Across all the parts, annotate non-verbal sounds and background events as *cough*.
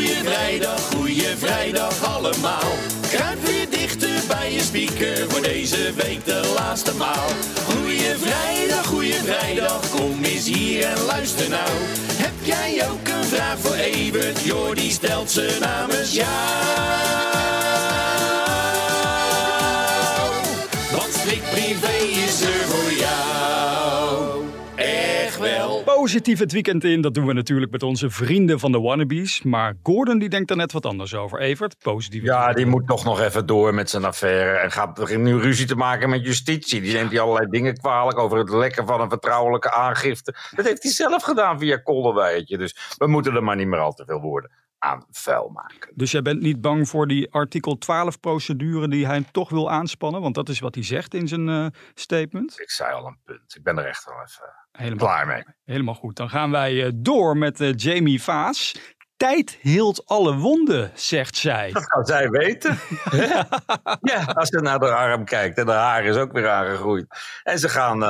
goeie vrijdag, goeie vrijdag allemaal. Kruip weer dichter bij je speaker voor deze week de laatste maal. Goeie vrijdag, goeie vrijdag, kom eens hier en luister nou. Heb jij ook een vraag voor Evert? Jordi stelt ze namens jou. Positief het weekend in, dat doen we natuurlijk met onze vrienden van de Wannabes. Maar Gordon die denkt er net wat anders over. Evert, positief. Ja, die moet toch nog even door met zijn affaire. En gaat begint nu ruzie te maken met justitie. Die neemt hij allerlei dingen kwalijk over het lekken van een vertrouwelijke aangifte. Dat heeft hij zelf gedaan via Kolderwijtje. Dus we moeten er maar niet meer al te veel woorden aan vuil maken. Dus jij bent niet bang voor die artikel 12 procedure die hij toch wil aanspannen? Want dat is wat hij zegt in zijn eh, statement. Ik zei al een punt. Ik ben er echt wel even Helemaal, klaar mee. helemaal goed. Dan gaan wij eh, door met eh, Jamie Vaas. Tijd hield alle wonden, zegt zij. Dat kan zij weten. *laughs* ja, als ze naar de arm kijkt en de haar is ook weer aangegroeid. En ze gaan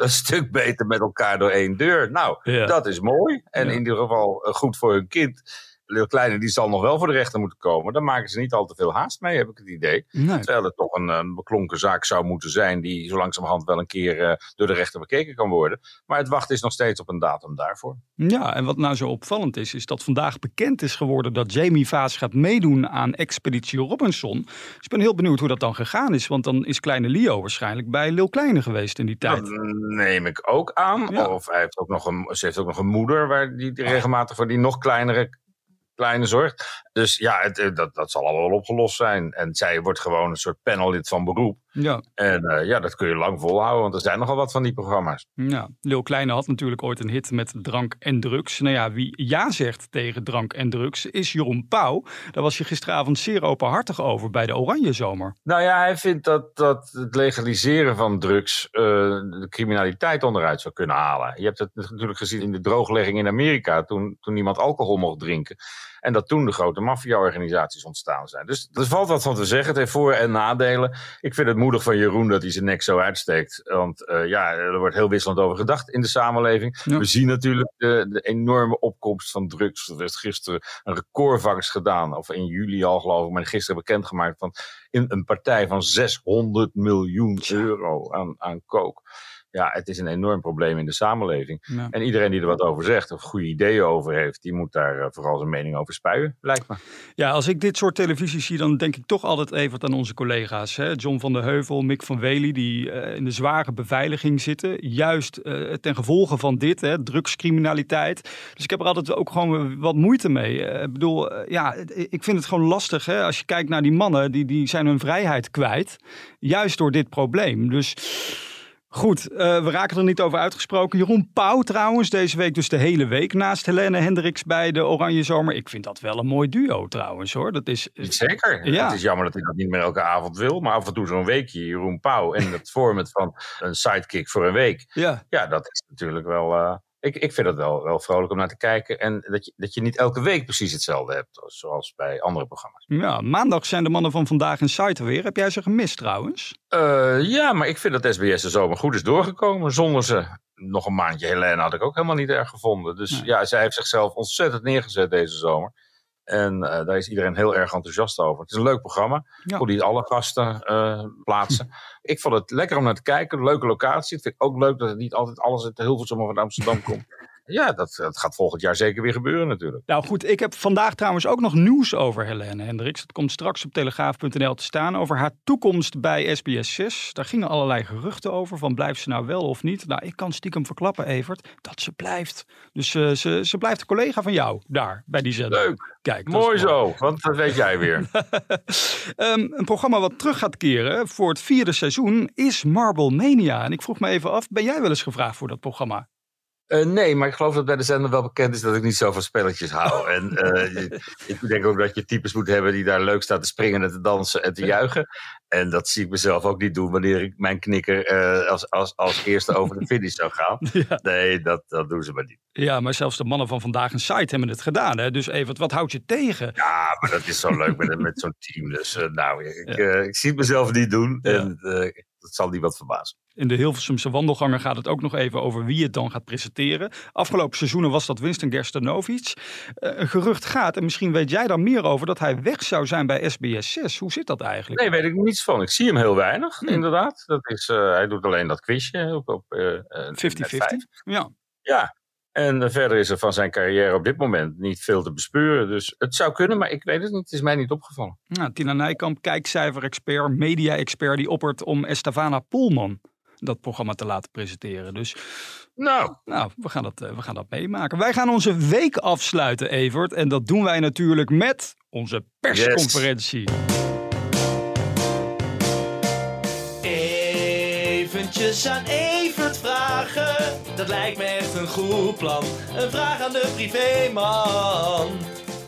een stuk beter met elkaar door één deur. Nou, Ja. dat is mooi. En Ja. in ieder geval goed voor hun kind. Lil Kleine die zal nog wel voor de rechter moeten komen. Daar maken ze niet al te veel haast mee, heb ik het idee. Nee. Terwijl het toch een, een beklonken zaak zou moeten zijn... die zo langzamerhand wel een keer eh, door de rechter bekeken kan worden. Maar het wachten is nog steeds op een datum daarvoor. Ja, en wat nou zo opvallend is, is dat vandaag bekend is geworden dat Jamie Vaas gaat meedoen aan Expeditie Robinson. Dus ik ben heel benieuwd hoe dat dan gegaan is, want dan is kleine Leo waarschijnlijk bij Lil Kleine geweest in die tijd. Dat neem ik ook aan. Ja. Of hij heeft ook nog een, ze heeft ook nog een moeder waar die, die regelmatig voor die nog kleinere kleine zorgt. Dus ja, het, eh, dat, dat zal allemaal wel opgelost zijn. En zij wordt gewoon een soort panellid van beroep. Ja, En eh, ja, dat kun je lang volhouden, want er zijn nogal wat van die programma's. ja. Lil Kleine had natuurlijk ooit een hit met drank en drugs. Nou ja, wie ja zegt tegen drank en drugs is Jeroen Pauw. Daar was je gisteravond zeer openhartig over bij de Oranje Zomer. Nou ja, hij vindt dat, dat het legaliseren van drugs eh, de criminaliteit onderuit zou kunnen halen. Je hebt het natuurlijk gezien in de drooglegging in Amerika, toen, toen niemand alcohol mocht drinken. En dat toen de grote maffia-organisaties ontstaan zijn. Dus er valt wat van te zeggen. Het heeft voor- en nadelen. Ik vind het moedig van Jeroen dat hij zijn nek zo uitsteekt. Want eh, ja, er wordt heel wisselend over gedacht in de samenleving. Ja. We zien natuurlijk de, de enorme opkomst van drugs. Er werd gisteren een recordvangst gedaan. Of in juli al geloof ik, maar gisteren bekendgemaakt van in een partij van 600 miljoen euro aan, aan kook. Ja, het is een enorm probleem in de samenleving. Ja. En iedereen die er wat over zegt of goede ideeën over heeft, die moet daar eh, vooral zijn mening over spuien, lijkt me. Ja, als ik dit soort televisie zie, dan denk ik toch altijd even aan onze collega's. Hè? John van der Heuvel, Mick van Wely, die eh, in de zware beveiliging zitten. Juist eh, ten gevolge van dit, hè, drugscriminaliteit. Dus ik heb er altijd ook gewoon wat moeite mee. Ik bedoel, ja, ik vind het gewoon lastig. Hè? Als je kijkt naar die mannen, die, die zijn hun vrijheid kwijt. Juist door dit probleem. Dus... Goed, eh, we raken er niet over uitgesproken. Jeroen Pauw trouwens, deze week dus de hele week naast Helene Hendricks bij de Oranje Zomer. Ik vind dat wel een mooi duo trouwens hoor. Dat is, Niet zeker. Ja. Het is jammer dat hij dat niet meer elke avond wil, maar af en toe zo'n weekje, Jeroen Pauw, en het *laughs* format van een sidekick voor een week. ja, Ja, dat is natuurlijk wel. eh, ik, ik vind het wel, wel vrolijk om naar te kijken. En dat je, dat je niet elke week precies hetzelfde hebt, zoals bij andere programma's. ja, maandag zijn de mannen van Vandaag in Site er weer. Heb jij ze gemist trouwens? Eh, ja, maar ik vind dat SBS de zomer goed is doorgekomen. Zonder ze nog een maandje Helene had ik ook helemaal niet erg gevonden. Dus Nee. ja, zij heeft zichzelf ontzettend neergezet deze zomer. En eh, daar is iedereen heel erg enthousiast over. Het is een leuk programma. Ja. Hoe die alle gasten eh, plaatsen. *laughs* ik vond het lekker om naar te kijken. Leuke locatie. Het vind ik ook leuk dat het niet altijd alles uit Hilversum of uit Amsterdam komt. Ja, dat, dat gaat volgend jaar zeker weer gebeuren natuurlijk. Nou goed, ik heb vandaag trouwens ook nog nieuws over Helene Hendricks. Het komt straks op telegraaf.nl te staan over haar toekomst bij SBS 6. Daar gingen allerlei geruchten over van blijft ze nou wel of niet. Nou, ik kan stiekem verklappen, Evert, dat ze blijft. Dus eh, ze, ze blijft een collega van jou daar bij die zender. Leuk. Kijk, dat mooi. zo, want dat weet jij weer. *laughs* Ehm, een programma wat terug gaat keren voor het vierde seizoen is Marble Mania. En ik vroeg me even af, ben jij wel eens gevraagd voor dat programma? Uh, nee, maar ik geloof dat bij de zender wel bekend is dat ik niet zo van spelletjes hou. *laughs* En uh, ik denk ook dat je types moet hebben die daar leuk staan te springen en te dansen en te juichen. En dat zie ik mezelf ook niet doen wanneer ik mijn knikker uh, als, als, als eerste over de finish zou gaan. *laughs* Ja. Nee, dat, dat doen ze maar niet. Ja, maar zelfs de mannen van vandaag een site hebben het gedaan. Hè? Dus even, wat houdt je tegen? Ja, maar dat is zo leuk met, met zo'n team. Dus nou, ik, ja. ik, zie het mezelf niet doen. Ja. En dat zal niemand verbazen. In de Hilversumse wandelgangen gaat het ook nog even over wie het dan gaat presenteren. Afgelopen seizoenen was dat Winston Gerstenovic. Uh, een gerucht gaat, en misschien weet jij daar meer over, dat hij weg zou zijn bij SBS 6. Hoe zit dat eigenlijk? Nee, weet ik niets van. Ik zie hem heel weinig, hmm. inderdaad. Dat is, uh, hij doet alleen dat quizje op, op 50-50. Uh, ja. Ja, en verder is er van zijn carrière op dit moment niet veel te bespeuren. Dus het zou kunnen, maar ik weet het niet. Het is mij niet opgevallen. Nou, Tina Nijkamp, kijkcijfer-expert, media-expert, die oppert om Estavana Poelman dat programma te laten presenteren. Dus nou, nou we, gaan dat, we gaan dat meemaken. Wij gaan onze week afsluiten, Evert. En dat doen wij natuurlijk met onze persconferentie. Eventjes aan Evert vragen dat lijkt me echt een goed plan. Een vraag aan de privéman.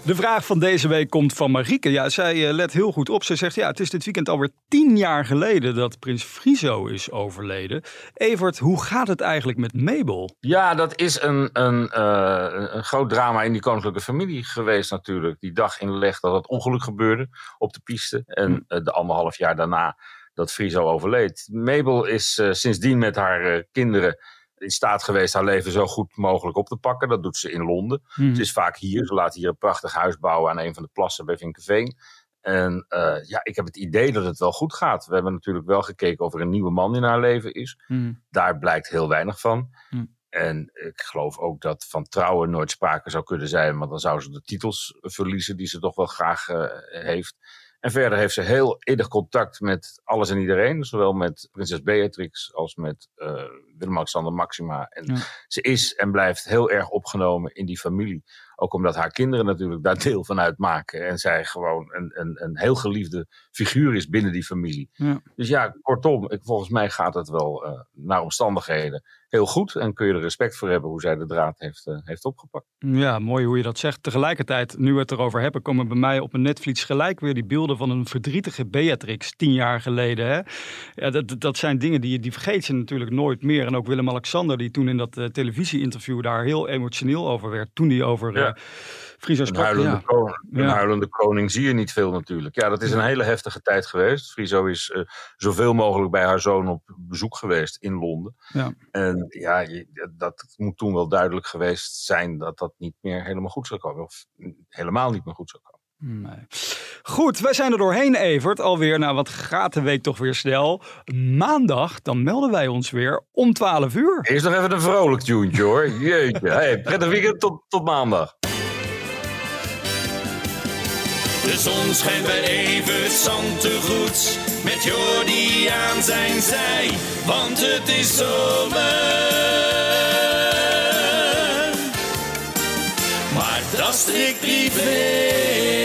De vraag van deze week komt van Marieke. Ja, zij eh, let heel goed op. Ze zegt, ja, het is dit weekend alweer tien jaar geleden dat prins Friso is overleden. Evert, hoe gaat het eigenlijk met Mabel? Ja, dat is een, een, uh, een groot drama in die koninklijke familie geweest natuurlijk. Die dag in leg dat het ongeluk gebeurde op de piste. En hm. de anderhalf jaar daarna dat Friso overleed. Mabel is uh, sindsdien met haar kinderen in staat geweest haar leven zo goed mogelijk op te pakken. Dat doet ze in Londen. Mm. Ze is vaak hier. Ze laat hier een prachtig huis bouwen aan een van de plassen bij Vinkenveen. En uh, ja, ik heb het idee dat het wel goed gaat. We hebben natuurlijk wel gekeken of er een nieuwe man in haar leven is. Mm. Daar blijkt heel weinig van. Mm. En ik geloof ook dat van trouwen nooit sprake zou kunnen zijn, want dan zou ze de titels verliezen die ze toch wel graag uh, heeft. En verder heeft ze heel innig contact met alles en iedereen. Zowel met prinses Beatrix als met uh, Willem-Alexander Maxima. En ze is en blijft heel erg opgenomen in die familie. Ook omdat haar kinderen natuurlijk daar deel van uitmaken. En zij gewoon een, een, een heel geliefde figuur is binnen die familie. Ja. Dus ja, kortom, ik, volgens mij gaat het wel uh, naar omstandigheden heel goed. En kun je er respect voor hebben hoe zij de draad heeft, uh, heeft opgepakt. Ja, mooi hoe je dat zegt. Tegelijkertijd, nu we het erover hebben, komen bij mij op een netvlies gelijk weer die beelden van een verdrietige Beatrix tien jaar geleden. Hè? Ja, dat, dat zijn dingen die, die vergeet je natuurlijk nooit meer. En ook Willem-Alexander, die toen in dat uh, televisie-interview daar heel emotioneel over werd. Toen die over ja. uh, Friso sprak. Een huilende, ja. koning, een ja. huilende koning zie je niet veel natuurlijk. Ja, dat is een hele heftige tijd geweest. Friso is uh, zoveel mogelijk bij haar zoon op bezoek geweest in Londen. Ja. En ja, je, dat moet toen wel duidelijk geweest zijn dat dat niet meer helemaal goed zou komen. Of helemaal niet meer goed zou komen. Nee. Goed, wij zijn er doorheen, Evert. Alweer, nou wat gaat de week toch weer snel. Maandag, dan melden wij ons weer om 12 uur. Eerst nog even een vrolijk tune, hoor. *laughs* Jeetje. Hey, prettig weekend, tot, tot maandag. De zon schijnt bij Evert goed met Jordi aan zijn zij, want het is zomer. Maar dat strikt privé.